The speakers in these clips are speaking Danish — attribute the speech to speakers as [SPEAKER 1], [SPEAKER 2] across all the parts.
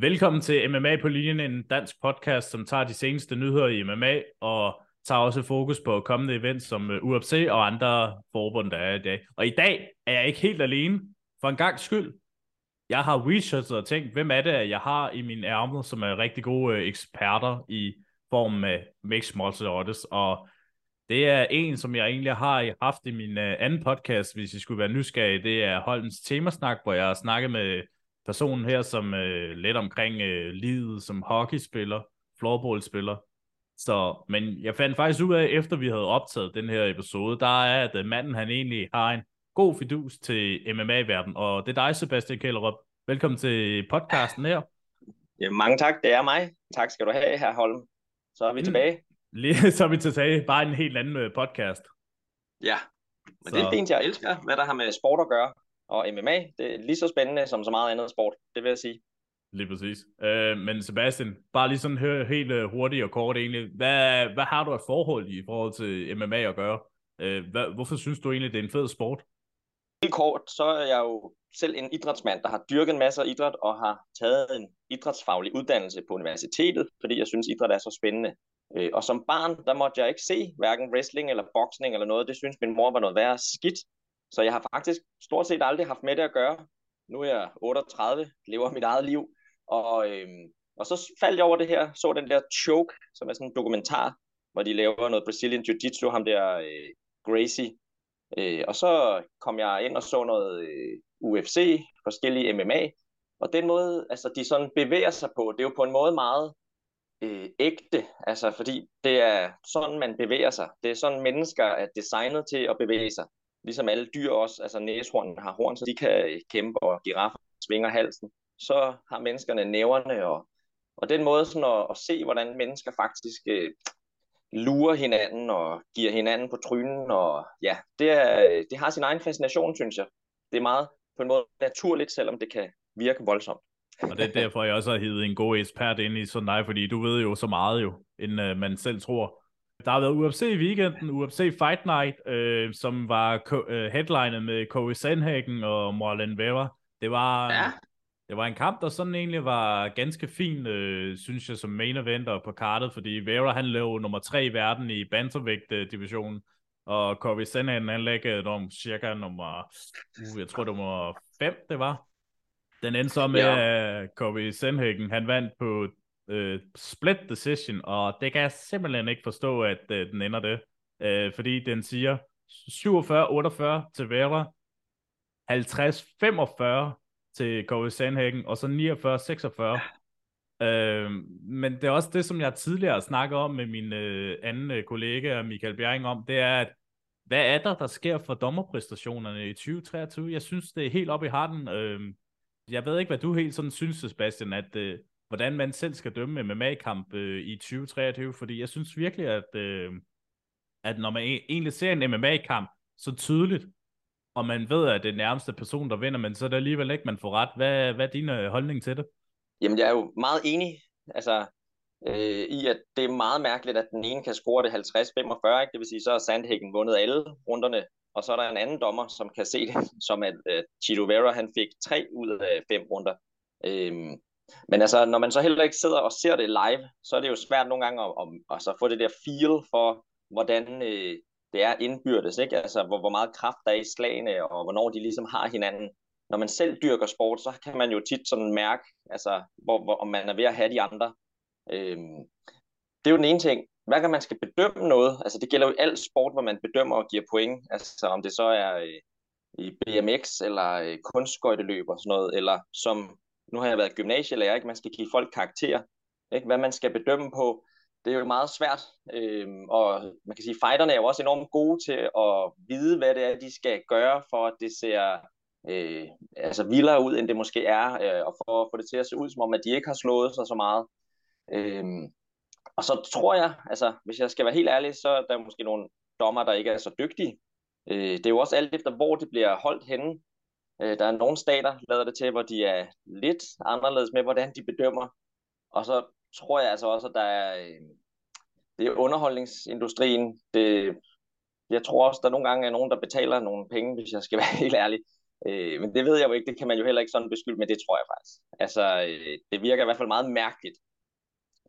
[SPEAKER 1] Velkommen til MMA på linjen, en dansk podcast, som tager de seneste nyheder i MMA og tager også fokus på kommende events som øh, UFC og andre forbund, der er i dag. Og i dag er jeg ikke helt alene, for en gang skyld. Jeg har researchet og tænkt, hvem er det, jeg har i min ærmer, som er rigtig gode øh, eksperter i form af Max martial og det er en, som jeg egentlig har haft i min øh, anden podcast, hvis I skulle være nysgerrige. Det er Holmens Temasnak, hvor jeg har snakket med personen her, som øh, lidt omkring øh, livet som hockeyspiller, floorballspiller. Så, men jeg fandt faktisk ud af, efter vi havde optaget den her episode, der er, at øh, manden han egentlig har en god fidus til MMA-verden, og det er dig, Sebastian Kællerup. Velkommen til podcasten her.
[SPEAKER 2] Ja, mange tak, det er mig. Tak skal du have, her Holm. Så er vi mm. tilbage.
[SPEAKER 1] Lige så er vi tilbage, bare en helt anden øh, podcast.
[SPEAKER 2] Ja, men så... det er fint, jeg elsker, hvad der har med sport at gøre og MMA, det er lige så spændende som så meget andet sport, det vil jeg sige.
[SPEAKER 1] Lige præcis. Øh, men Sebastian, bare lige sådan hør helt uh, hurtigt og kort egentlig. Hvad, hvad har du et forhold i forhold til MMA at gøre? Øh, hvad, hvorfor synes du egentlig, det er en fed sport?
[SPEAKER 2] Helt kort, så er jeg jo selv en idrætsmand, der har dyrket en masse af idræt og har taget en idrætsfaglig uddannelse på universitetet, fordi jeg synes, idræt er så spændende. Øh, og som barn, der måtte jeg ikke se hverken wrestling eller boksning eller noget. Det synes min mor var noget værre skidt. Så jeg har faktisk stort set aldrig haft med det at gøre. Nu er jeg 38, lever mit eget liv, og, øhm, og så faldt jeg over det her, så den der Choke, som er sådan en dokumentar, hvor de laver noget Brazilian Jiu-Jitsu, ham der øh, Gracie. Øh, og så kom jeg ind og så noget øh, UFC, forskellige MMA, og den måde, altså de sådan bevæger sig på, det er jo på en måde meget øh, ægte, altså fordi det er sådan, man bevæger sig. Det er sådan, mennesker er designet til at bevæge sig ligesom alle dyr også, altså næshornene har horn, så de kan kæmpe, og giraffer svinger halsen. Så har menneskerne næverne, og, og den måde sådan at, at se, hvordan mennesker faktisk øh, lurer hinanden og giver hinanden på trynen, og ja, det, er, det har sin egen fascination, synes jeg. Det er meget på en måde naturligt, selvom det kan virke voldsomt.
[SPEAKER 1] og det er derfor, jeg også har hivet en god ekspert ind i sådan dig, fordi du ved jo så meget jo, end øh, man selv tror. Der har været UFC i weekenden, UFC Fight Night, øh, som var ko- øh, headlinet med Corey Sandhagen og Marlon Vera. Det var, ja. det var en kamp, der sådan egentlig var ganske fin, øh, synes jeg, som main eventer på kartet, fordi Vera han lå nummer tre i verden i bantamvægt-divisionen, og Corey Sandhagen han lagde nummer, cirka nummer, uh, jeg tror det var 5, det var. Den endte så med, ja. at Corey Sandhagen han vandt på øh, split decision, og det kan jeg simpelthen ikke forstå, at øh, den ender det. Øh, fordi den siger 47-48 til Vera, 50-45 til KV Sandhagen, og så 49-46. Øh, men det er også det, som jeg tidligere snakker om med min øh, anden øh, kollega Michael Bjerring om, det er, at hvad er der, der sker for dommerpræstationerne i 2023? Jeg synes, det er helt op i harten. Øh, jeg ved ikke, hvad du helt sådan synes, Sebastian, at øh, hvordan man selv skal dømme MMA-kamp øh, i 2023, fordi jeg synes virkelig, at, øh, at når man e-, egentlig ser en MMA-kamp så tydeligt, og man ved, at det er nærmeste person, der vinder, men så er det alligevel ikke, man får ret. Hvad, hvad er din øh, holdning til det?
[SPEAKER 2] Jamen, jeg er jo meget enig altså, øh, i, at det er meget mærkeligt, at den ene kan score det 50-45, ikke? det vil sige, så har Sandhagen vundet alle runderne, og så er der en anden dommer, som kan se det, som at øh, Chito Vera, han fik tre ud af fem runder. Øh, men altså, når man så heller ikke sidder og ser det live, så er det jo svært nogle gange at, at, at, så få det der feel for, hvordan øh, det er indbyrdes, ikke? Altså, hvor, hvor meget kraft der er i slagene, og hvornår de ligesom har hinanden. Når man selv dyrker sport, så kan man jo tit sådan mærke, altså, hvor, hvor, om man er ved at have de andre. Øhm, det er jo den ene ting. Hver gang man skal bedømme noget, altså det gælder jo i sport, hvor man bedømmer og giver point, altså om det så er øh, i BMX eller øh, kunstskøjteløb og sådan noget, eller som nu har jeg været gymnasielærer, ikke? man skal give folk karakter, ikke? hvad man skal bedømme på. Det er jo meget svært, øhm, og man kan sige, fighterne er jo også enormt gode til at vide, hvad det er, de skal gøre, for at det ser øh, altså vildere ud, end det måske er, øh, og for at få det til at se ud, som om at de ikke har slået sig så meget. Øhm, og så tror jeg, altså hvis jeg skal være helt ærlig, så er der måske nogle dommer, der ikke er så dygtige. Øh, det er jo også alt efter, hvor det bliver holdt henne. Øh, der er nogle stater, lader det til, hvor de er lidt anderledes med, hvordan de bedømmer. Og så tror jeg altså også, at der er, øh, det er underholdningsindustrien. Det, jeg tror også, der nogle gange er nogen, der betaler nogle penge, hvis jeg skal være helt ærlig. Øh, men det ved jeg jo ikke, det kan man jo heller ikke sådan beskylde, men det tror jeg faktisk. Altså, øh, det virker i hvert fald meget mærkeligt.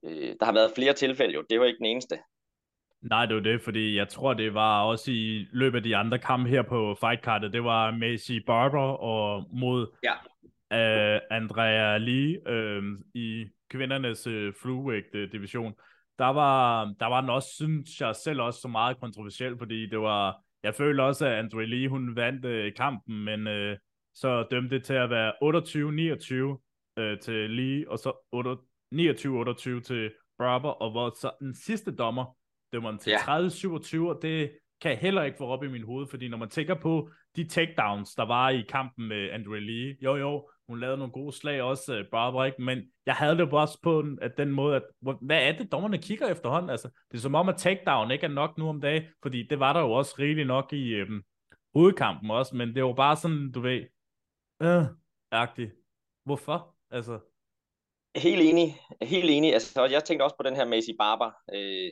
[SPEAKER 2] Øh, der har været flere tilfælde jo, det var ikke den eneste.
[SPEAKER 1] Nej, det var det, fordi jeg tror, det var også i løbet af de andre kampe her på fightkartet. Det var Macy Barber og mod
[SPEAKER 2] ja.
[SPEAKER 1] uh, Andrea Lee uh, i kvindernes uh, fluevægt division. Der var, der var den også, synes jeg selv også, så meget kontroversiel, fordi det var, jeg føler også, at Andrea Lee, hun vandt uh, kampen, men uh, så dømte det til at være 28-29 uh, til Lee, og så 29-28 til Barber, og hvor så den sidste dommer, dømmeren til ja. 30-27, og det kan jeg heller ikke få op i min hoved, fordi når man tænker på de takedowns, der var i kampen med Andre Lee, jo jo, hun lavede nogle gode slag også, uh, Barbara, ikke? men jeg havde det også på den, at den måde, at hvad er det, dommerne kigger efterhånden? Altså, det er som om, at takedown ikke er nok nu om dagen, fordi det var der jo også rigeligt nok i øhm, hovedkampen også, men det var bare sådan, du ved, øh, agtigt. Hvorfor? Altså,
[SPEAKER 2] Helt enig, helt enig. Altså, jeg tænkte også på den her Macy Barber. Øh,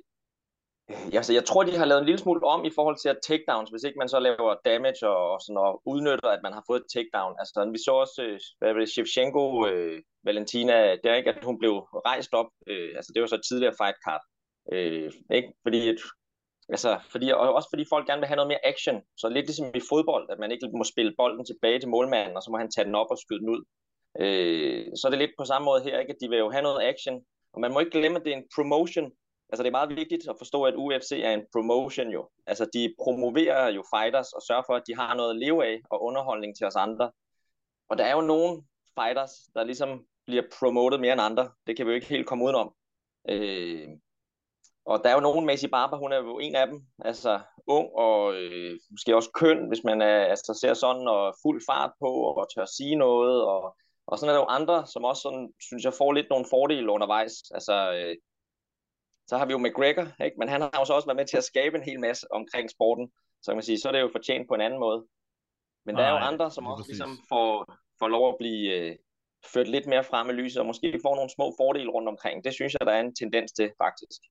[SPEAKER 2] Altså, jeg tror, de har lavet en lille smule om i forhold til at takedowns, hvis ikke man så laver damage og, og, sådan, og udnytter, at man har fået et takedown. Altså, vi så også, øh, hvad var det, Shevchenko, øh, Valentina, der ikke, at hun blev rejst op. Øh, altså, det var så tidligere fight card. Øh, ikke? Fordi, altså, fordi, og også fordi folk gerne vil have noget mere action. Så lidt ligesom i fodbold, at man ikke må spille bolden tilbage til målmanden, og så må han tage den op og skyde den ud. Øh, så er det lidt på samme måde her, ikke? at de vil jo have noget action. Og man må ikke glemme, at det er en promotion, Altså det er meget vigtigt at forstå, at UFC er en promotion jo. Altså de promoverer jo fighters og sørger for, at de har noget at leve af og underholdning til os andre. Og der er jo nogle fighters, der ligesom bliver promotet mere end andre. Det kan vi jo ikke helt komme udenom. Øh, og der er jo nogen, Macy Barber, hun er jo en af dem. Altså ung og øh, måske også køn, hvis man er, altså, ser sådan, og fuld fart på og tør sige noget. Og, og sådan er der jo andre, som også sådan, synes jeg får lidt nogle fordele undervejs. Altså øh, så har vi jo McGregor, ikke? men han har jo så også været med til at skabe en hel masse omkring sporten. Så kan man sige, så er det jo fortjent på en anden måde. Men Nej, der er jo andre, som også ligesom får, får lov at blive øh, ført lidt mere frem i lyset, og måske får nogle små fordele rundt omkring. Det synes jeg, der er en tendens til, faktisk.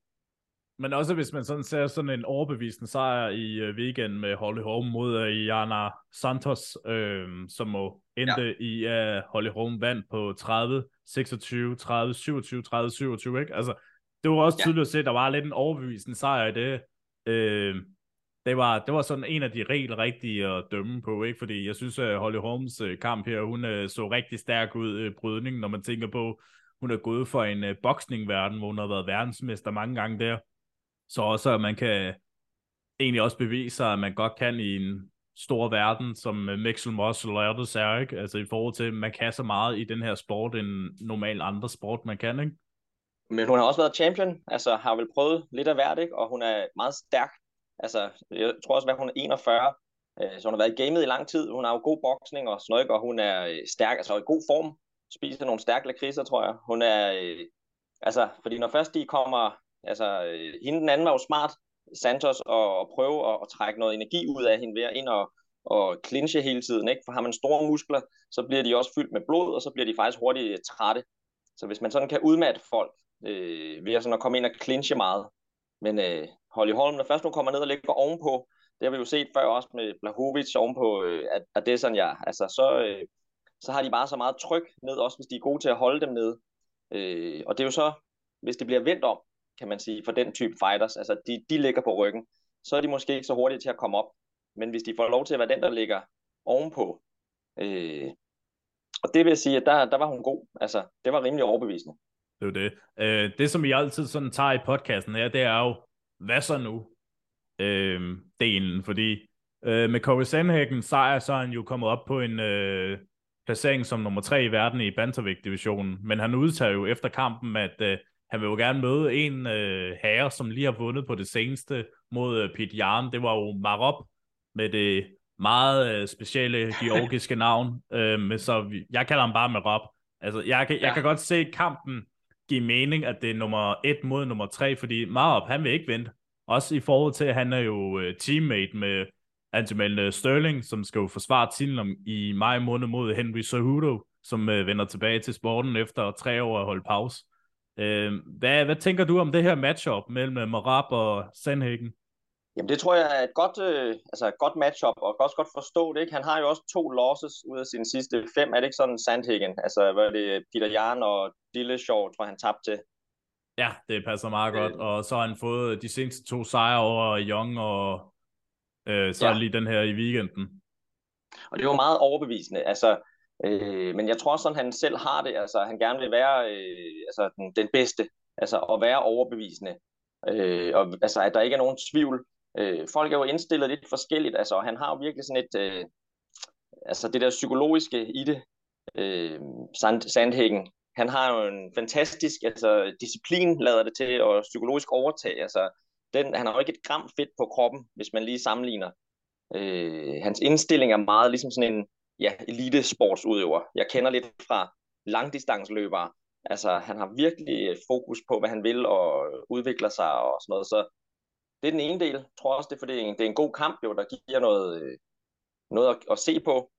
[SPEAKER 1] Men også hvis man sådan ser sådan en overbevisende sejr i uh, weekend med Holly Holm mod uh, Jana Santos, øh, som må endte ja. i, at uh, Holly Holm vandt på 30, 26, 30, 27, 30, 27, ikke? Altså, det var også tydeligt ja. at se, at der var lidt en overbevisende sejr i det. Øh, det var, det var sådan en af de regler rigtige at dømme på, ikke? Fordi jeg synes, at Holly Holmes øh, kamp her, hun øh, så rigtig stærk ud i brydningen, når man tænker på, hun er gået for en uh, boksningverden, hvor hun har været verdensmester mange gange der. Så også, at man kan egentlig også bevise sig, at man godt kan i en stor verden, som Mixel Muscle Ladders er, ikke? Altså i forhold til, at man kan så meget i den her sport, end normalt andre sport, man kan, ikke?
[SPEAKER 2] Men hun har også været champion, altså har vel prøvet lidt af hvert, ikke? og hun er meget stærk. Altså, jeg tror også, at hun er 41, øh, så hun har været i gamet i lang tid. Hun har jo god boksning og snøk, og hun er øh, stærk, altså i god form. Spiser nogle stærke lakridser, tror jeg. Hun er, øh, altså, fordi når først de kommer, altså, hende den anden var jo smart, Santos, og, og prøve at, at trække noget energi ud af hende ved at ind og, og clinche hele tiden, ikke? For har man store muskler, så bliver de også fyldt med blod, og så bliver de faktisk hurtigt trætte. Så hvis man sådan kan udmatte folk, øh, ved at, sådan at komme ind og clinche meget. Men øh, Holly Holm, når først hun kommer ned og ligger ovenpå, det har vi jo set før også med Blahovic ovenpå, øh, at, at det er sådan, ja, altså så, øh, så har de bare så meget tryk ned, også hvis de er gode til at holde dem ned. Øh, og det er jo så, hvis det bliver vendt om, kan man sige, for den type fighters, altså de, de ligger på ryggen, så er de måske ikke så hurtige til at komme op. Men hvis de får lov til at være den, der ligger ovenpå, øh, og det vil sige, at der, der var hun god. Altså, det var rimelig overbevisende.
[SPEAKER 1] Det er det. Øh, det, som vi altid sådan tager i podcasten her, det er jo, hvad så nu? Øh, delen, fordi øh, med Corey Sandhagen sejr, så er han jo kommet op på en øh, placering som nummer tre i verden i bantamvægt-divisionen, men han udtager jo efter kampen, at øh, han vil jo gerne møde en øh, herre, som lige har vundet på det seneste mod øh, Pete Jarn. Det var jo Marop med det meget øh, specielle georgiske navn, øh, men så vi, jeg kalder ham bare Marop. Altså, jeg kan, jeg ja. kan godt se kampen give mening, at det er nummer et mod nummer tre, fordi Marop, han vil ikke vente. Også i forhold til, at han er jo øh, teammate med Antimel øh, Sterling, som skal jo forsvare titlen i maj måned mod Henry Cejudo, som øh, vender tilbage til sporten efter tre år at holde pause. Uh, hvad, hvad tænker du om det her matchup mellem Marab og Sandhagen?
[SPEAKER 2] Jamen det tror jeg er et godt, øh, altså et godt matchup, og også godt forstå det. Ikke? Han har jo også to losses ud af sine sidste fem. Er det ikke sådan Sandhagen? Altså hvad er det, Peter Jan og Dilleshaw, tror han tabte til.
[SPEAKER 1] Ja, det passer meget godt. Og så har han fået de seneste to sejre over Young, og øh, så ja. lige den her i weekenden.
[SPEAKER 2] Og det var meget overbevisende. Altså, øh, men jeg tror også, sådan han selv har det. Altså, han gerne vil være øh, altså, den, den bedste. Altså at være overbevisende. Øh, og altså, at der ikke er nogen tvivl. Øh, folk er jo indstillet lidt forskelligt. Altså, han har jo virkelig sådan et... Øh, altså det der psykologiske i det. Øh, Sand, Sandhagen, han har jo en fantastisk altså, disciplin, lader det til, og psykologisk overtag. Altså, den, han har jo ikke et gram fedt på kroppen, hvis man lige sammenligner. Øh, hans indstilling er meget ligesom sådan en ja, elitesportsudøver. Jeg kender lidt fra langdistansløbere. Altså, han har virkelig fokus på, hvad han vil, og udvikler sig og sådan noget. Så det er den ene del. Jeg tror også, det er, fordi det er en god kamp, jo, der giver noget, noget at, at se på.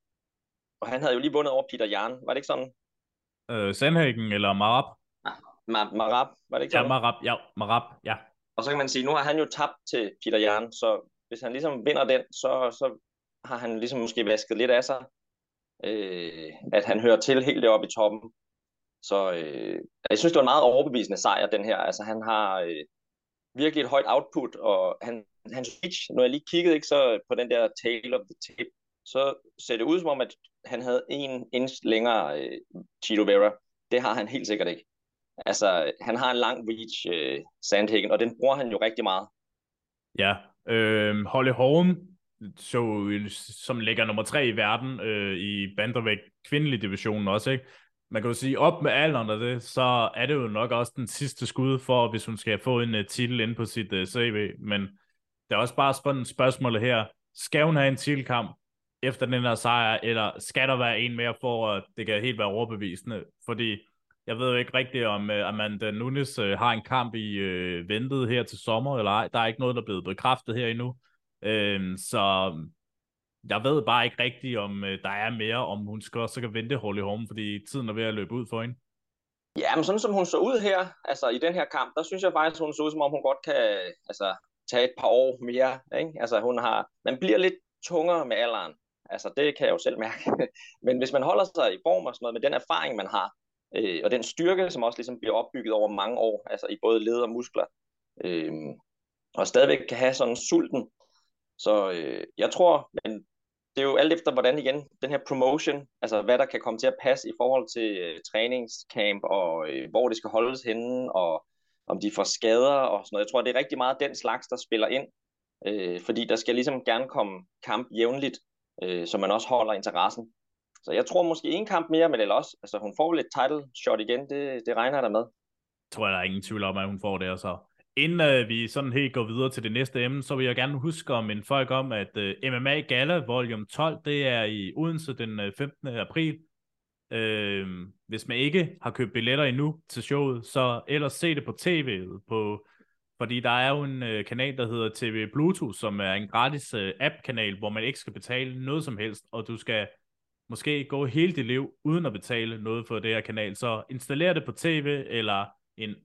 [SPEAKER 2] Og han havde jo lige vundet over Peter Jan. Var det ikke sådan?
[SPEAKER 1] Øh, Sandhagen eller Marab?
[SPEAKER 2] Ah, Ma- Marab, var det ikke sådan?
[SPEAKER 1] Ja, Marab, ja, Marab, ja.
[SPEAKER 2] Og så kan man sige, nu har han jo tabt til Peter Jan, så hvis han ligesom vinder den, så, så har han ligesom måske vasket lidt af sig, øh, at han hører til helt deroppe i toppen. Så øh, jeg synes, det var en meget overbevisende sejr, den her. Altså han har øh, virkelig et højt output, og han, hans reach, når jeg lige kiggede ikke, så på den der tail of the tape, så ser det ud som om, at han havde en inch længere øh, Chito Vera. Det har han helt sikkert ikke. Altså, han har en lang reach, øh, Sandhagen, og den bruger han jo rigtig meget.
[SPEAKER 1] Ja, øh, Holly Holm, så, som ligger nummer tre i verden øh, i bandervægt kvindelig divisionen også, ikke? Man kan jo sige, op med alderen og det, så er det jo nok også den sidste skud for, hvis hun skal få en uh, titel ind på sit øh, uh, CV. Men det er også bare spændende spørgsmål her. Skal hun have en titelkamp efter den her sejr, eller skal der være en mere for, at det kan helt være overbevisende? Fordi jeg ved jo ikke rigtigt, om uh, Amanda Nunes uh, har en kamp i uh, ventet her til sommer, eller ej. Der er ikke noget, der er blevet bekræftet her endnu. Uh, så jeg ved bare ikke rigtigt, om øh, der er mere, om hun skal også kan vente Holly Holm, fordi tiden er ved at løbe ud for hende.
[SPEAKER 2] Ja, men sådan som hun så ud her, altså i den her kamp, der synes jeg faktisk, hun så ud, som om hun godt kan altså, tage et par år mere. Ikke? Altså hun har, man bliver lidt tungere med alderen. Altså det kan jeg jo selv mærke. men hvis man holder sig i form og sådan noget, med den erfaring, man har, øh, og den styrke, som også ligesom bliver opbygget over mange år, altså i både led og muskler, øh, og stadigvæk kan have sådan sulten. Så øh, jeg tror, men det er jo alt efter, hvordan igen, den her promotion, altså hvad der kan komme til at passe i forhold til øh, træningscamp, og øh, hvor det skal holdes henne, og om de får skader og sådan noget. Jeg tror, det er rigtig meget den slags, der spiller ind, øh, fordi der skal ligesom gerne komme kamp jævnligt, øh, så man også holder interessen. Så jeg tror måske en kamp mere, men ellers også, altså hun får lidt title shot igen, det, det regner jeg da med.
[SPEAKER 1] Tror jeg, der er ingen tvivl om, at hun får det, og så Inden uh, vi sådan helt går videre til det næste emne, så vil jeg gerne huske om minde folk om, at øh, uh, MMA Gala Volume 12, det er i Odense den øh, uh, 15. april. Uh, hvis man ikke har købt billetter endnu til showet, så ellers se det på tv, på, fordi der er jo en uh, kanal, der hedder TV Bluetooth, som er en gratis uh, app-kanal, hvor man ikke skal betale noget som helst, og du skal måske gå hele dit liv uden at betale noget for det her kanal. Så installer det på tv eller en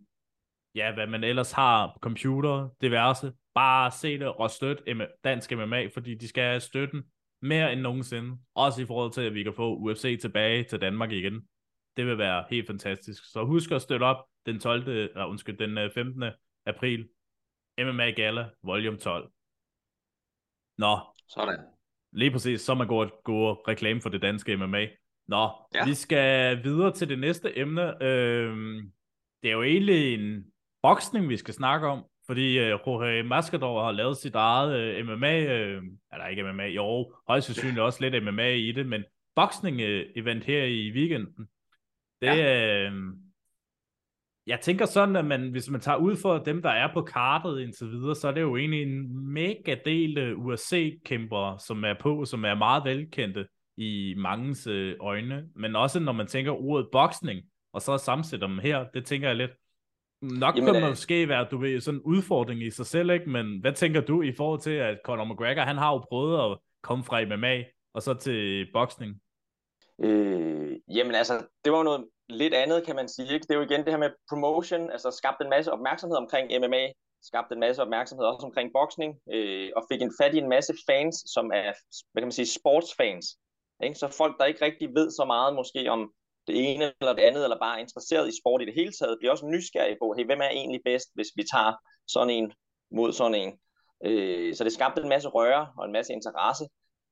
[SPEAKER 1] ja, hvad man ellers har computer, diverse. Bare se det og støtte dansk MMA, fordi de skal have støtten mere end nogensinde. Også i forhold til, at vi kan få UFC tilbage til Danmark igen. Det vil være helt fantastisk. Så husk at støtte op den 12. Eller, undskyld, den 15. Øh, april. MMA Gala, volume 12. Nå.
[SPEAKER 2] Sådan.
[SPEAKER 1] Lige præcis, så man går gå reklame for det danske MMA. Nå, ja. vi skal videre til det næste emne. Øhm, det er jo egentlig en boksning, vi skal snakke om, fordi uh, Jorge Mascador har lavet sit eget uh, MMA, uh, eller ikke MMA, jo, højst sandsynligt også lidt MMA i det, men boksning-event her i weekenden. Det, ja. uh, jeg tænker sådan, at man, hvis man tager ud for dem, der er på kartet indtil videre, så er det jo egentlig en mega del UFC-kæmper, som er på, som er meget velkendte i mangens uh, øjne. Men også når man tænker ordet boksning, og så sammensætter dem her, det tænker jeg lidt, Nok Jamen, kan øh, måske være, du ved, sådan en udfordring i sig selv, ikke? Men hvad tænker du i forhold til, at Conor McGregor, han har jo prøvet at komme fra MMA, og så til boksning?
[SPEAKER 2] Øh, jamen altså, det var noget lidt andet, kan man sige. Ikke? Det er jo igen det her med promotion, altså skabt en masse opmærksomhed omkring MMA, skabte en masse opmærksomhed også omkring boksning, øh, og fik en fat i en masse fans, som er, hvad kan man sige, sportsfans. Ikke? Så folk, der ikke rigtig ved så meget måske om det ene eller det andet, eller bare er interesseret i sport i det hele taget, bliver også nysgerrig på, hey, hvem er egentlig bedst, hvis vi tager sådan en mod sådan en. Øh, så det skabte en masse røre og en masse interesse.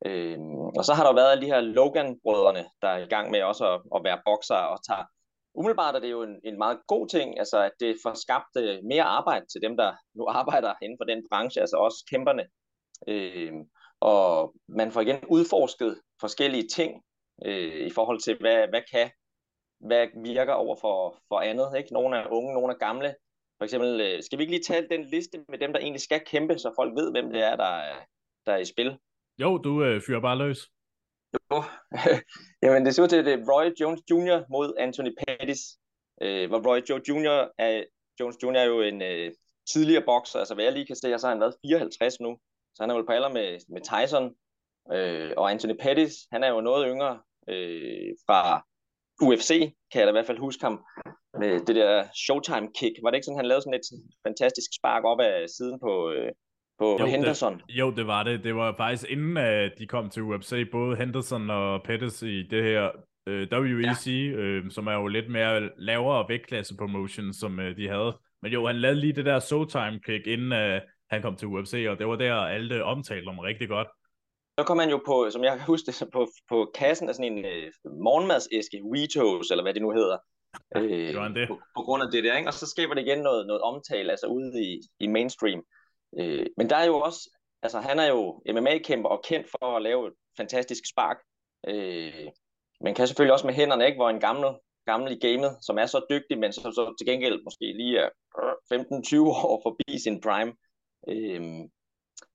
[SPEAKER 2] Øh, og så har der været de her Logan-brødrene, der er i gang med også at, at være bokser og tager umiddelbart er det jo en, en meget god ting, altså at det får skabt øh, mere arbejde til dem, der nu arbejder inden for den branche, altså også kæmperne. Øh, og man får igen udforsket forskellige ting øh, i forhold til, hvad, hvad kan, hvad virker over for, for andet. Ikke? Nogle er unge, nogle er gamle. For eksempel, øh, skal vi ikke lige tale den liste med dem, der egentlig skal kæmpe, så folk ved, hvem det er, der, der er i spil?
[SPEAKER 1] Jo, du øh, fyrer bare løs.
[SPEAKER 2] Jo, jamen det ser ud til, at det er Roy Jones Jr. mod Anthony Pettis, øh, hvor Roy Joe Jr. Er, Jones Jr. er jo en øh, tidligere bokser, altså hvad jeg lige kan se, så har han været 54 nu, så han er vel på alder med, med Tyson, øh, og Anthony Pettis, han er jo noget yngre øh, fra UFC, kan jeg da i hvert fald huske ham, med det der Showtime kick. Var det ikke sådan, han lavede sådan et fantastisk spark op af siden på, øh, på jo, Henderson.
[SPEAKER 1] Det, jo, det var det. Det var faktisk inden uh, de kom til UFC, både Henderson og Pettis i det her øh, WEC, ja. uh, som er jo lidt mere lavere vægtklasse promotion, som uh, de havde. Men jo, han lavede lige det der Showtime kick, inden uh, han kom til UFC, og det var der, alle omtalte om rigtig godt.
[SPEAKER 2] Så kom han jo på, som jeg kan huske det, på, på kassen af sådan en uh, morgenmadsæske, Weetos, eller hvad det nu hedder.
[SPEAKER 1] Øh, var det.
[SPEAKER 2] På, på grund af det der, ikke? og så skaber det igen noget, noget omtale, altså ude i, i mainstream. Øh, men der er jo også, altså han er jo MMA-kæmper og kendt for at lave et fantastisk spark. Øh, men kan selvfølgelig også med hænderne, ikke, hvor en gammel, gammel i gamet, som er så dygtig, men så, så til gengæld måske lige er 15-20 år forbi sin prime. Øh,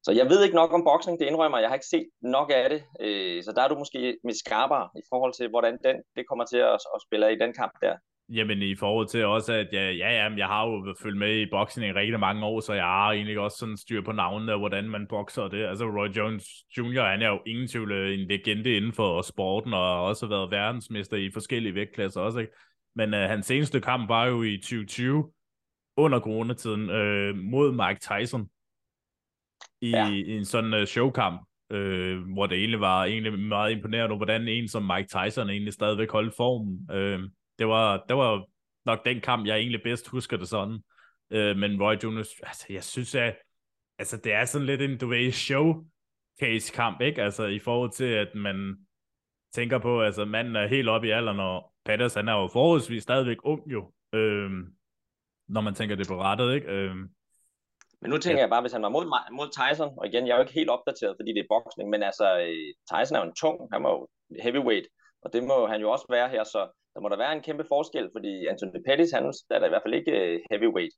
[SPEAKER 2] så jeg ved ikke nok om boksning, det indrømmer jeg. Jeg har ikke set nok af det. Øh, så der er du måske med skarpere i forhold til, hvordan den, det kommer til at, at spille i den kamp der.
[SPEAKER 1] Jamen i forhold til også, at jeg, ja, ja, jeg har jo følt med i boksning i rigtig mange år, så jeg har egentlig også sådan styr på navnene og hvordan man bokser det. Altså Roy Jones Jr., han er jo ingen tvivl øh, en legende inden for sporten, og har også været verdensmester i forskellige vægtklasser også, ikke? Men øh, hans seneste kamp var jo i 2020, under coronatiden, øh, mod Mike Tyson, i, ja. i en sådan uh, showkamp, uh, hvor det egentlig var egentlig meget imponerende, hvordan en som Mike Tyson egentlig stadigvæk holdt formen. Uh, det var, det var nok den kamp, jeg egentlig bedst husker det sådan. Øh, men Roy Jones, altså jeg synes, at altså, det er sådan lidt en, du ved, showcase kamp, ikke? Altså i forhold til, at man tænker på, altså manden er helt oppe i alderen, og han er jo forholdsvis stadigvæk ung jo, øh, når man tænker det på rettet, ikke? Øh,
[SPEAKER 2] men nu tænker ja. jeg bare, hvis han var mod, mod Tyson, og igen, jeg er jo ikke helt opdateret, fordi det er boksning, men altså, øh, Tyson er jo en tung, han var jo heavyweight, og det må han jo også være her, så der må der være en kæmpe forskel, fordi Anthony Pettis, han er der i hvert fald ikke uh, heavyweight.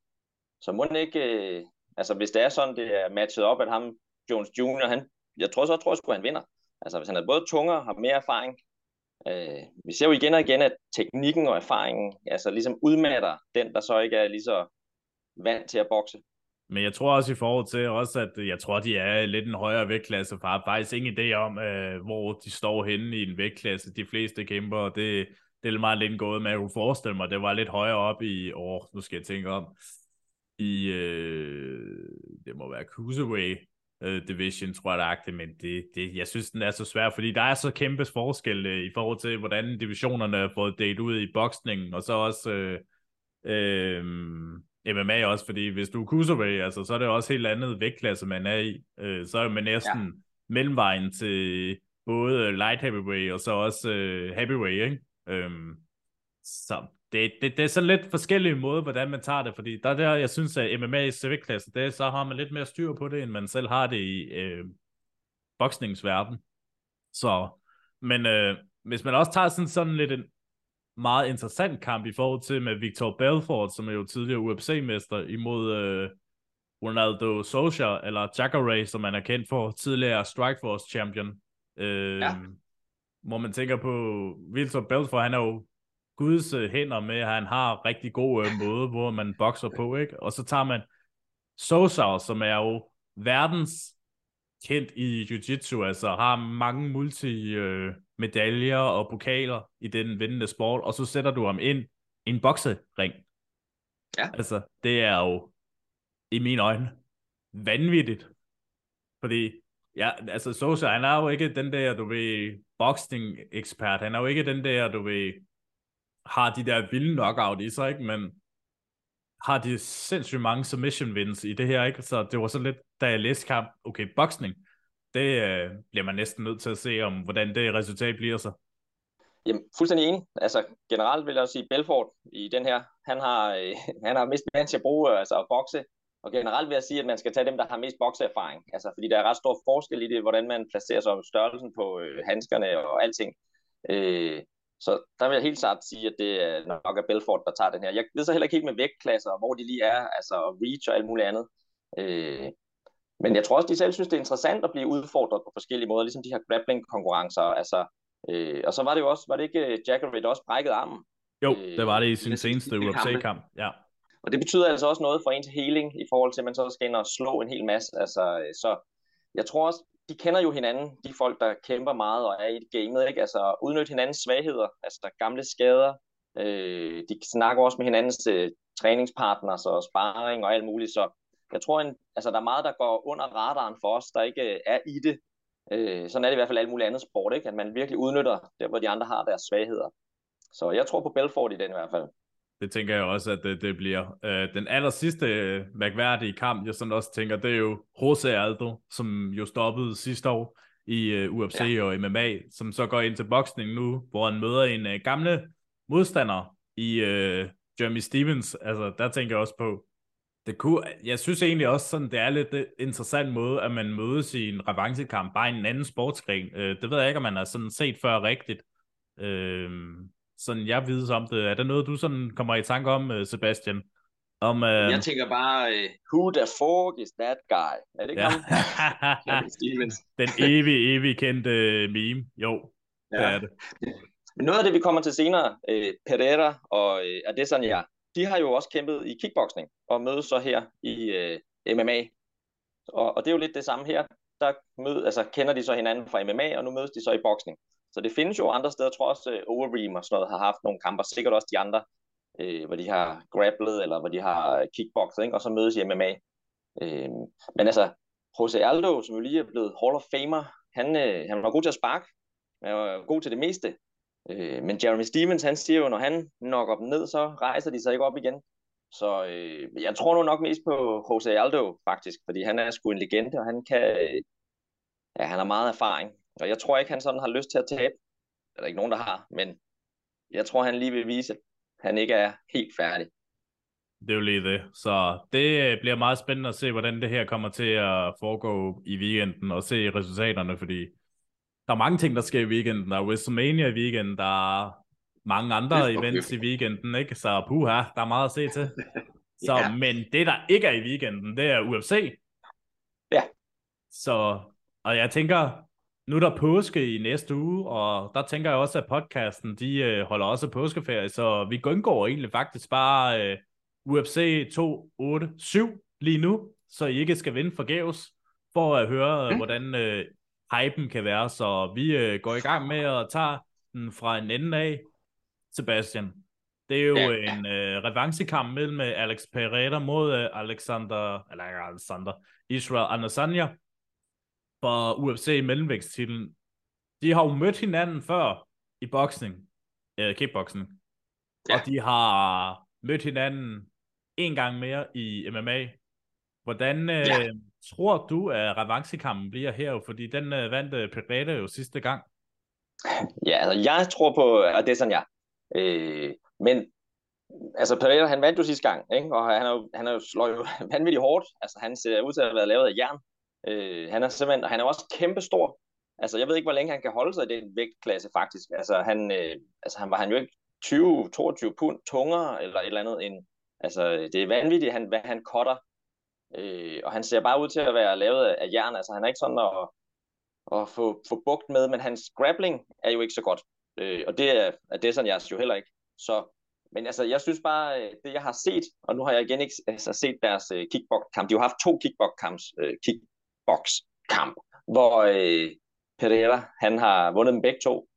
[SPEAKER 2] Så må den ikke, uh, altså hvis det er sådan, det er matchet op, at ham, Jones Jr., han, jeg tror så, tror jeg sgu, han vinder. Altså hvis han er både tungere, har mere erfaring. Uh, vi ser jo igen og igen, at teknikken og erfaringen, altså ligesom udmatter den, der så ikke er lige så vant til at bokse.
[SPEAKER 1] Men jeg tror også i forhold til også, at øh, jeg tror, de er lidt en højere vægtklasse, for har faktisk ingen idé om, øh, hvor de står henne i en vægtklasse. De fleste kæmper, det, det er meget lidt gået med, at jeg kunne forestille mig, det var lidt højere op i, år, nu skal jeg tænke om, i, øh, det må være Cruiserweight øh, Division, tror jeg, det er men det, det, jeg synes, den er så svær, fordi der er så kæmpe forskel øh, i forhold til, hvordan divisionerne er fået delt ud i boksningen, og så også øh, øh, MMA også, fordi hvis du er Cruiserweight, altså, så er det også helt andet vægtklasse, man er i. Øh, så er man næsten ja. mellemvejen til både light heavyweight og så også øh, heavyweight, ikke? Øhm, så det, det, det er sådan lidt forskellige måder, hvordan man tager det, fordi der er der, jeg synes, at MMA i civilklasse, det, så har man lidt mere styr på det, end man selv har det i øh, boksningsverden. Så, men øh, hvis man også tager sådan, sådan lidt en meget interessant kamp i forhold til med Victor Belfort, som er jo tidligere UFC-mester, imod øh, Ronaldo Socha, eller Jacare, som man er kendt for, tidligere Strikeforce champion. Øh, ja hvor man tænker på Victor Belfort, han er jo Guds øh, hænder med, at han har rigtig god øh, måde, hvor man bokser på, ikke? Og så tager man Sosa, som er jo verdens kendt i jiu-jitsu, altså har mange multi øh, medaljer og pokaler i den vindende sport, og så sætter du ham ind i en boksering.
[SPEAKER 2] Ja.
[SPEAKER 1] Altså, det er jo i mine øjne vanvittigt. Fordi, ja, altså Sosa, han er jo ikke den der, du ved, boxing-ekspert. Han er jo ikke den der, du ved, har de der vilde knockout i sig, ikke? Men har de sindssygt mange submission wins i det her, ikke? Så det var så lidt, da jeg læste kamp, okay, boxing, det øh, bliver man næsten nødt til at se om, hvordan det resultat bliver så.
[SPEAKER 2] Jamen, fuldstændig enig. Altså, generelt vil jeg sige, Belfort i den her, han har, øh, han har mest vant til at bruge altså, at bokse, og generelt vil jeg sige, at man skal tage dem, der har mest bokseerfaring. Altså, fordi der er ret stor forskel i det, hvordan man placerer sig om størrelsen på øh, handskerne og alting. Øh, så der vil jeg helt klart sige, at det er nok er Belfort, der tager den her. Jeg ved så heller ikke helt med vægtklasser, hvor de lige er, altså reach og alt muligt andet. Øh, men jeg tror også, de selv synes, det er interessant at blive udfordret på forskellige måder, ligesom de her grappling-konkurrencer. Altså, øh, og så var det jo også, var det ikke Jackery, der også brækkede armen?
[SPEAKER 1] Jo, øh, det var det i sin seneste UFC-kamp, ja.
[SPEAKER 2] Og det betyder altså også noget for ens healing, i forhold til, at man så skal ind og slå en hel masse. Altså, øh, så jeg tror også, de kender jo hinanden, de folk, der kæmper meget og er i gamet, ikke? Altså udnytte hinandens svagheder, altså gamle skader. Øh, de snakker også med hinandens øh, træningspartners og sparring og alt muligt, så jeg tror, en, altså, der er meget, der går under radaren for os, der ikke øh, er i det. Øh, sådan er det i hvert fald alt muligt andet sport, ikke? at man virkelig udnytter der, hvor de andre har deres svagheder. Så jeg tror på Belfort i den i hvert fald.
[SPEAKER 1] Det tænker jeg også, at det, det bliver. Øh, den aller sidste øh, mærkværdige kamp, jeg sådan også tænker, det er jo Jose Aldo, som jo stoppede sidste år i øh, UFC ja. og MMA, som så går ind til boksning nu, hvor han møder en øh, gamle modstander i øh, Jeremy Stevens. Altså, der tænker jeg også på, det kunne, jeg synes egentlig også, sådan, det er lidt øh, interessant måde, at man mødes i en revanchekamp, bare i en anden sportsgren. Øh, det ved jeg ikke, om man har sådan set før rigtigt. Øh, sådan jeg vides om det. Er der noget, du sådan kommer i tanke om, øh, Sebastian?
[SPEAKER 2] Om, øh... Jeg tænker bare, uh, who the fuck is that guy? Er det ikke ja. ham?
[SPEAKER 1] Den evig, evig kendte meme. Jo, ja. det er det.
[SPEAKER 2] Men noget af det, vi kommer til senere, uh, Pereira og uh, Adesanya, de har jo også kæmpet i kickboxing og mødes så her i øh, MMA. Og, og det er jo lidt det samme her. Der mød, altså, kender de så hinanden fra MMA, og nu mødes de så i boksning. Så det findes jo andre steder. Jeg tror også, øh, Overeem og sådan noget har haft nogle kamper. Sikkert også de andre, øh, hvor de har grapplet, eller hvor de har øh, kickboxet, ikke? og så mødes i MMA. Øh, men altså, Jose Aldo, som jo lige er blevet Hall of Famer, han, øh, han var god til at sparke. Han var god til det meste. Øh, men Jeremy Stevens, han siger jo, når han knocker dem ned, så rejser de sig ikke op igen. Så øh, jeg tror nu nok mest på Jose Aldo, faktisk, fordi han er sgu en legende, og han kan, øh, ja, han har meget erfaring. Og jeg tror ikke, han sådan har lyst til at tabe. Der er ikke nogen, der har, men jeg tror, han lige vil vise, at han ikke er helt færdig.
[SPEAKER 1] Det er jo lige det. Så det øh, bliver meget spændende at se, hvordan det her kommer til at foregå i weekenden, og se resultaterne, fordi der er mange ting, der sker i weekenden. Der er WrestleMania i weekenden, der er mange andre events i weekenden, ikke? Så puha, der er meget at se til. Så, ja. Men det, der ikke er i weekenden, det er UFC.
[SPEAKER 2] Ja.
[SPEAKER 1] Så, og jeg tænker, nu er der påske i næste uge, og der tænker jeg også, at podcasten, de øh, holder også påskeferie, så vi indgår egentlig faktisk bare øh, UFC 287 lige nu, så I ikke skal vinde forgæves, for at høre, mm. hvordan øh, hypen kan være. Så vi øh, går i gang med at tage den fra en ende af, Sebastian. Det er jo ja. en øh, revanchekamp mellem øh, Alex Pereira mod øh, Alexander, eller Alexander, Israel Adesanya for UFC mellemvægtstitlen. De har jo mødt hinanden før i boksning, øh, kickboxing. Ja. Og de har mødt hinanden en gang mere i MMA. Hvordan øh, ja tror du, at revanchekampen bliver her? Fordi den øh, vandt øh, Pereira jo sidste gang.
[SPEAKER 2] Ja, altså jeg tror på, at det er sådan, ja. Øh, men altså Pereira, han vandt jo sidste gang, ikke? og han er jo, han er jo slår jo vanvittigt hårdt. Altså han ser ud til at have været lavet af jern. Øh, han er simpelthen, han er også kæmpestor. Altså, jeg ved ikke, hvor længe han kan holde sig i den vægtklasse, faktisk. Altså, han, øh, altså, han var han jo ikke 20-22 pund tungere, eller et eller andet end, altså, det er vanvittigt, han, hvad han cutter. Øh, og han ser bare ud til at være lavet af jern, altså, han er ikke sådan at, at få, få bugt med, men hans grappling er jo ikke så godt. Øh, og det er, det er sådan, jeg jo heller ikke. Så, men altså, jeg synes bare, øh, det jeg har set, og nu har jeg igen ikke altså, set deres øh, kickbox-kamp, de har haft to kickbox-kamps, øh, kickbox-kamp, hvor øh, Pereira, han har vundet dem begge to.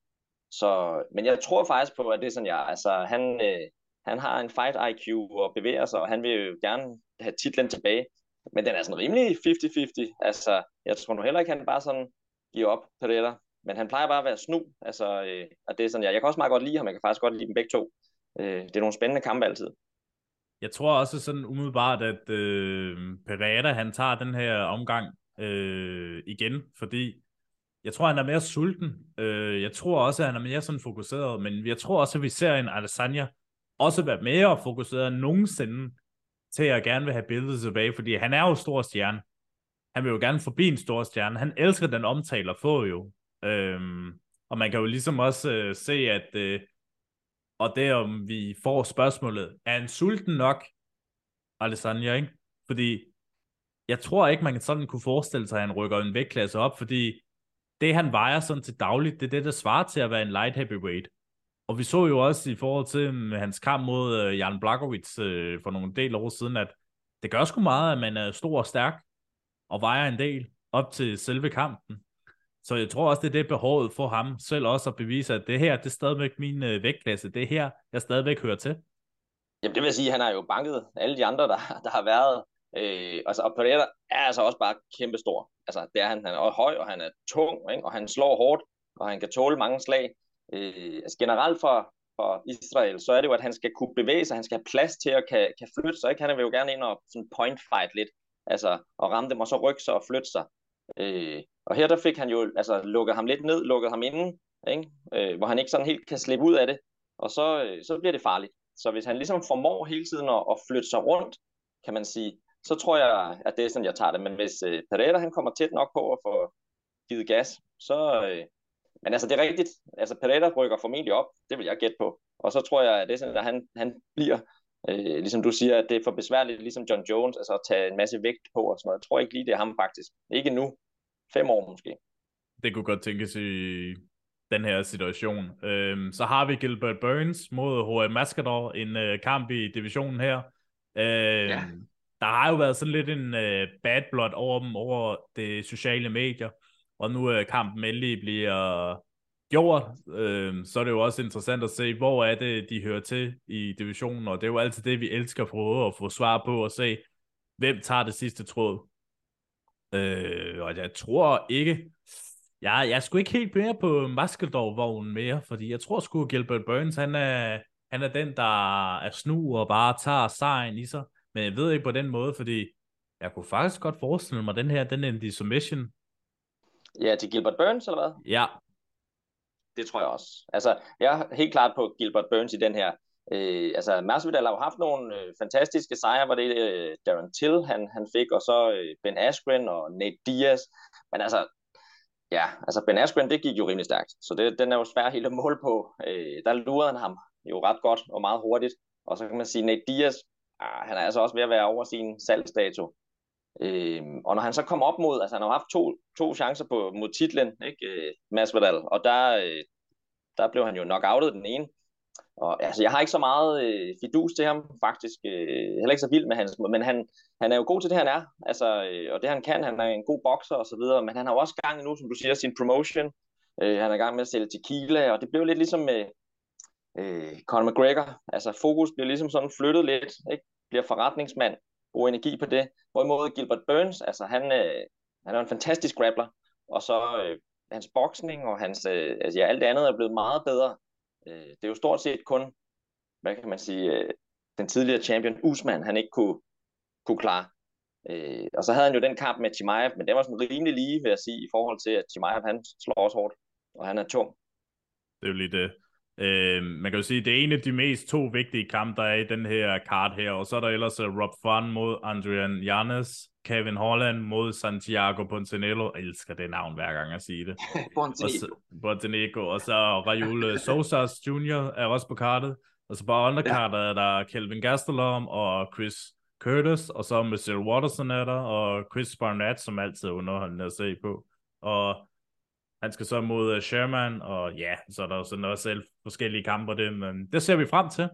[SPEAKER 2] Så, men jeg tror faktisk på, at det er sådan, jeg, altså han, øh, han har en fight IQ og bevæger sig, og han vil jo gerne have titlen tilbage men den er sådan rimelig 50-50. Altså, jeg tror nu heller ikke, han bare sådan giver op på det der. Men han plejer bare at være snu. Altså, øh, og det er sådan, jeg, jeg kan også meget godt lide ham. Jeg kan faktisk godt lide dem begge to. Øh, det er nogle spændende kampe altid.
[SPEAKER 1] Jeg tror også sådan umiddelbart, at øh, Pereira han tager den her omgang øh, igen, fordi jeg tror, han er mere sulten. Øh, jeg tror også, at han er mere sådan fokuseret, men jeg tror også, at vi ser en Adesanya også være mere fokuseret end nogensinde til at gerne vil have billedet tilbage, fordi han er jo stor stjerne. Han vil jo gerne forbi en stor stjerne. Han elsker den omtale at få jo. Øhm, og man kan jo ligesom også øh, se, at øh, og det om vi får spørgsmålet, er han sulten nok, Alessandra, ikke? Fordi jeg tror ikke, man kan sådan kunne forestille sig, at han rykker en vægtklasse op, fordi det, han vejer sådan til dagligt, det er det, der svarer til at være en light heavyweight. Og vi så jo også i forhold til med hans kamp mod øh, Jan Blachowicz øh, for nogle del år siden, at det gør sgu meget, at man er stor og stærk og vejer en del op til selve kampen. Så jeg tror også, det er det behovet for ham selv også at bevise, at det her, det er stadigvæk min øh, vægtklasse. Det er her, jeg stadigvæk hører til.
[SPEAKER 2] Jamen det vil sige, at han har jo banket alle de andre, der, der har været. Øh, altså, og Pereira er altså også bare kæmpestor. Altså, det er han, han er høj, og han er tung, ikke? og han slår hårdt, og han kan tåle mange slag. Øh, altså generelt for, for Israel, så er det jo, at han skal kunne bevæge sig, han skal have plads til at kan, kan flytte sig. Ikke? Han vil jo gerne ind og sådan point fight lidt, altså og ramme dem, og så rykke sig og flytte sig. Øh, og her der fik han jo altså, lukket ham lidt ned, lukket ham inden, ikke? Øh, hvor han ikke sådan helt kan slippe ud af det, og så, øh, så bliver det farligt. Så hvis han ligesom formår hele tiden at, at flytte sig rundt, kan man sige, så tror jeg, at det er sådan, jeg tager det. Men hvis øh, Pereira han kommer tæt nok på at få givet gas, så, øh, men altså, det er rigtigt. Altså, Pereira rykker formentlig op. Det vil jeg gætte på. Og så tror jeg, at det er sådan, at han, han bliver, øh, ligesom du siger, at det er for besværligt, ligesom John Jones, altså at tage en masse vægt på og sådan noget. Jeg tror ikke lige, det er ham faktisk. Ikke nu. Fem år måske.
[SPEAKER 1] Det kunne godt tænkes i den her situation. Øhm, så har vi Gilbert Burns mod H.M. Mascador, en øh, kamp i divisionen her. Øhm, ja. Der har jo været sådan lidt en øh, bad blood over dem, over de sociale medier og nu er kampen endelig bliver gjort, øh, så er det jo også interessant at se, hvor er det, de hører til i divisionen, og det er jo altid det, vi elsker at prøve at få svar på, og se, hvem tager det sidste tråd. Øh, og jeg tror ikke, jeg, jeg skulle ikke helt mere på Maskeldorf-vognen mere, fordi jeg tror sgu, Gilbert Burns, han er, han er den, der er snu og bare tager sejren i sig, men jeg ved ikke på den måde, fordi jeg kunne faktisk godt forestille mig, den her, den er en submission,
[SPEAKER 2] Ja, til Gilbert Burns, eller hvad?
[SPEAKER 1] Ja.
[SPEAKER 2] Det tror jeg også. Altså, jeg er helt klart på Gilbert Burns i den her. Øh, altså, Masvidal har jo haft nogle øh, fantastiske sejre, hvor det øh, Darren Till, han, han fik, og så øh, Ben Askren og Nate Diaz. Men altså, ja, altså Ben Askren, det gik jo rimelig stærkt, så det, den er jo svær helt at måle på. Øh, der lurede han ham jo ret godt og meget hurtigt. Og så kan man sige, Nate Diaz, ah, han er altså også ved at være over sin salgsdato. Øh, og når han så kom op mod, altså han har haft to, to chancer på, mod titlen, ikke, øh, Masvidal, og der, øh, der blev han jo nok outet den ene. Og altså, jeg har ikke så meget øh, fidus til ham, faktisk. Øh, heller ikke så vild med hans, men han, han er jo god til det, han er. Altså, øh, og det han kan, han er en god bokser og så videre, men han har jo også gang nu, som du siger, sin promotion. Øh, han er i gang med at sælge tequila, og det blev lidt ligesom med øh, Conor McGregor. Altså, fokus bliver ligesom sådan flyttet lidt, ikke? Bliver forretningsmand, bruger energi på det. Hvorimod Gilbert Burns, altså han, øh, han er en fantastisk grappler, og så øh, hans boksning og hans, øh, altså, ja, alt det andet er blevet meget bedre. Øh, det er jo stort set kun, hvad kan man sige, øh, den tidligere champion Usman, han ikke kunne, kunne klare. Øh, og så havde han jo den kamp med Chimaev, men det var sådan rimelig lige, vil jeg sige, i forhold til, at Chimaev han slår også hårdt, og han er tung.
[SPEAKER 1] Det er jo lige det. Øh, man kan jo sige, det er en af de mest to vigtige kampe, der er i den her kart her, og så er der ellers uh, Rob Fun mod Adrian Janes, Kevin Holland mod Santiago Pontenello. Jeg elsker det navn hver gang jeg siger det. Pontenegro. Og så Raul øh, Sosas Jr. er også på kartet. Og så på underkartet ja. er der Kelvin Gastelum og Chris Curtis, og så Michelle Watterson er der, og Chris Barnett, som altid er underholdende at se på. Og han skal så mod uh, Sherman, og ja, så er der sådan også selv forskellige kampe det, men det ser vi frem til.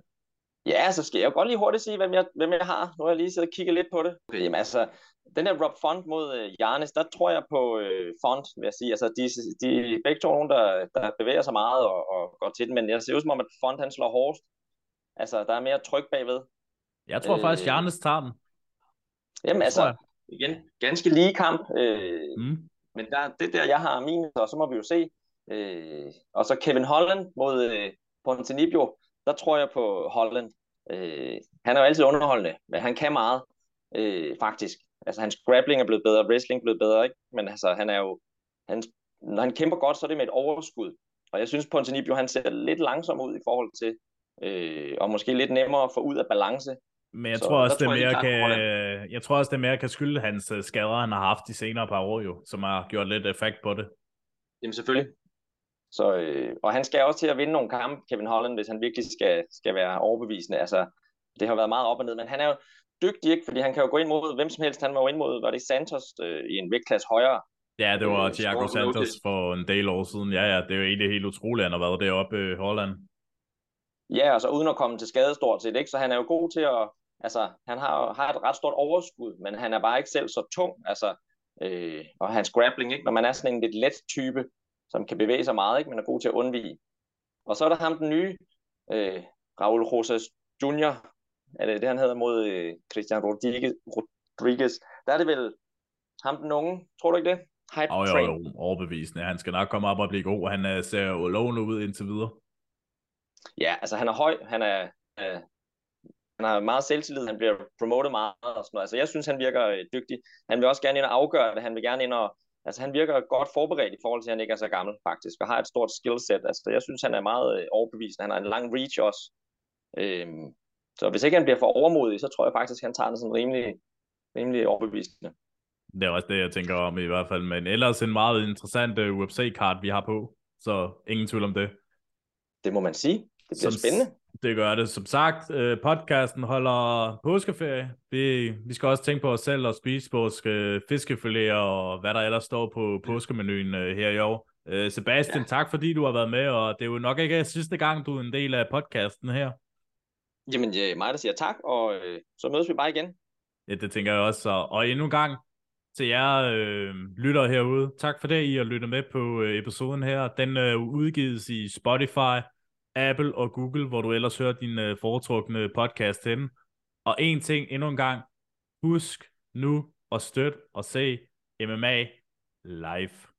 [SPEAKER 2] Ja, så skal jeg jo godt lige hurtigt sige, hvem jeg, hvem jeg har. Nu har jeg lige siddet og kigget lidt på det. Jamen altså, den her Rob Font mod uh, Jarnes, der tror jeg på uh, Font, vil jeg sige. Altså, de, de begge to nogen, der, der bevæger sig meget og, og går til den, men jeg ser ud som om, at Font han slår hårdest. Altså, der er mere tryk bagved.
[SPEAKER 1] Jeg tror øh, faktisk, Jarnes tager den.
[SPEAKER 2] Jamen altså, Igen, ganske lige kamp. Øh, mm. Men der, det der, jeg har min, og så må vi jo se. Øh, og så Kevin Holland mod øh, Pontenibio, der tror jeg på Holland. Øh, han er jo altid underholdende, men han kan meget, øh, faktisk. Altså, hans grappling er blevet bedre, wrestling er blevet bedre, ikke? Men altså, han er jo... Han, når han kæmper godt, så er det med et overskud. Og jeg synes, Pontenibio, han ser lidt langsom ud i forhold til, øh, og måske lidt nemmere at få ud af balance.
[SPEAKER 1] Men jeg så, tror også, det mere jeg, kan, jeg tror også, det mere kan skylde hans øh, skader, han har haft de senere par år jo, som har gjort lidt effekt på det.
[SPEAKER 2] Jamen selvfølgelig. Så, øh, og han skal også til at vinde nogle kampe, Kevin Holland, hvis han virkelig skal, skal være overbevisende. Altså, det har været meget op og ned, men han er jo dygtig, ikke? fordi han kan jo gå ind mod hvem som helst. Han var jo ind mod, var det Santos øh, i en vægtklasse højere.
[SPEAKER 1] Ja, det var øh, Thiago Santos for en del år siden. Ja, ja, det er jo egentlig helt utroligt, han har været deroppe i Holland.
[SPEAKER 2] Ja, altså uden at komme til skade stort set, ikke? så han er jo god til at, altså han har, har et ret stort overskud, men han er bare ikke selv så tung, altså, øh, og hans grappling, ikke? når man er sådan en lidt let type, som kan bevæge sig meget, ikke? men er god til at undvige. Og så er der ham den nye, øh, Raul Rosas Jr., er det det, han hedder mod øh, Christian Rodriguez, Rodriguez. Der er det vel ham den unge, tror du ikke det?
[SPEAKER 1] Hype oh, jo, jo, overbevisende. Han skal nok komme op og blive god. Han uh, ser jo lovende ud indtil videre.
[SPEAKER 2] Ja, altså han er høj, han er, øh, han har meget selvtillid, han bliver promotet meget og sådan noget. Altså jeg synes, han virker øh, dygtig. Han vil også gerne ind og afgøre det, han vil gerne ind og, altså han virker godt forberedt i forhold til, at han ikke er så gammel faktisk, og har et stort skillset. Altså jeg synes, han er meget øh, overbevisende. Han har en lang reach også. Øhm, så hvis ikke han bliver for overmodig, så tror jeg faktisk, han tager det sådan rimelig, rimelig overbevisende.
[SPEAKER 1] Det er også det, jeg tænker om i hvert fald. Men ellers en meget interessant øh, UFC-kart, vi har på. Så ingen tvivl om det.
[SPEAKER 2] Det må man sige. Det bliver Som, spændende.
[SPEAKER 1] Det gør det. Som sagt, uh, podcasten holder påskeferie. Vi, vi skal også tænke på os selv og spise vores uh, fiskefiléer og hvad der ellers står på påskemenuen uh, her i år. Sebastian, ja. tak fordi du har været med, og det er jo nok ikke sidste gang, du er en del af podcasten her.
[SPEAKER 2] Jamen, det er mig, der siger tak, og øh, så mødes vi bare igen.
[SPEAKER 1] Ja, det tænker jeg også. Og, og endnu en gang til jer øh, lytter herude. Tak for det, I har lyttet med på øh, episoden her. Den øh, udgives i Spotify, Apple og Google, hvor du ellers hører din øh, foretrukne podcast henne. Og en ting endnu en gang. Husk nu at støtte og se MMA live.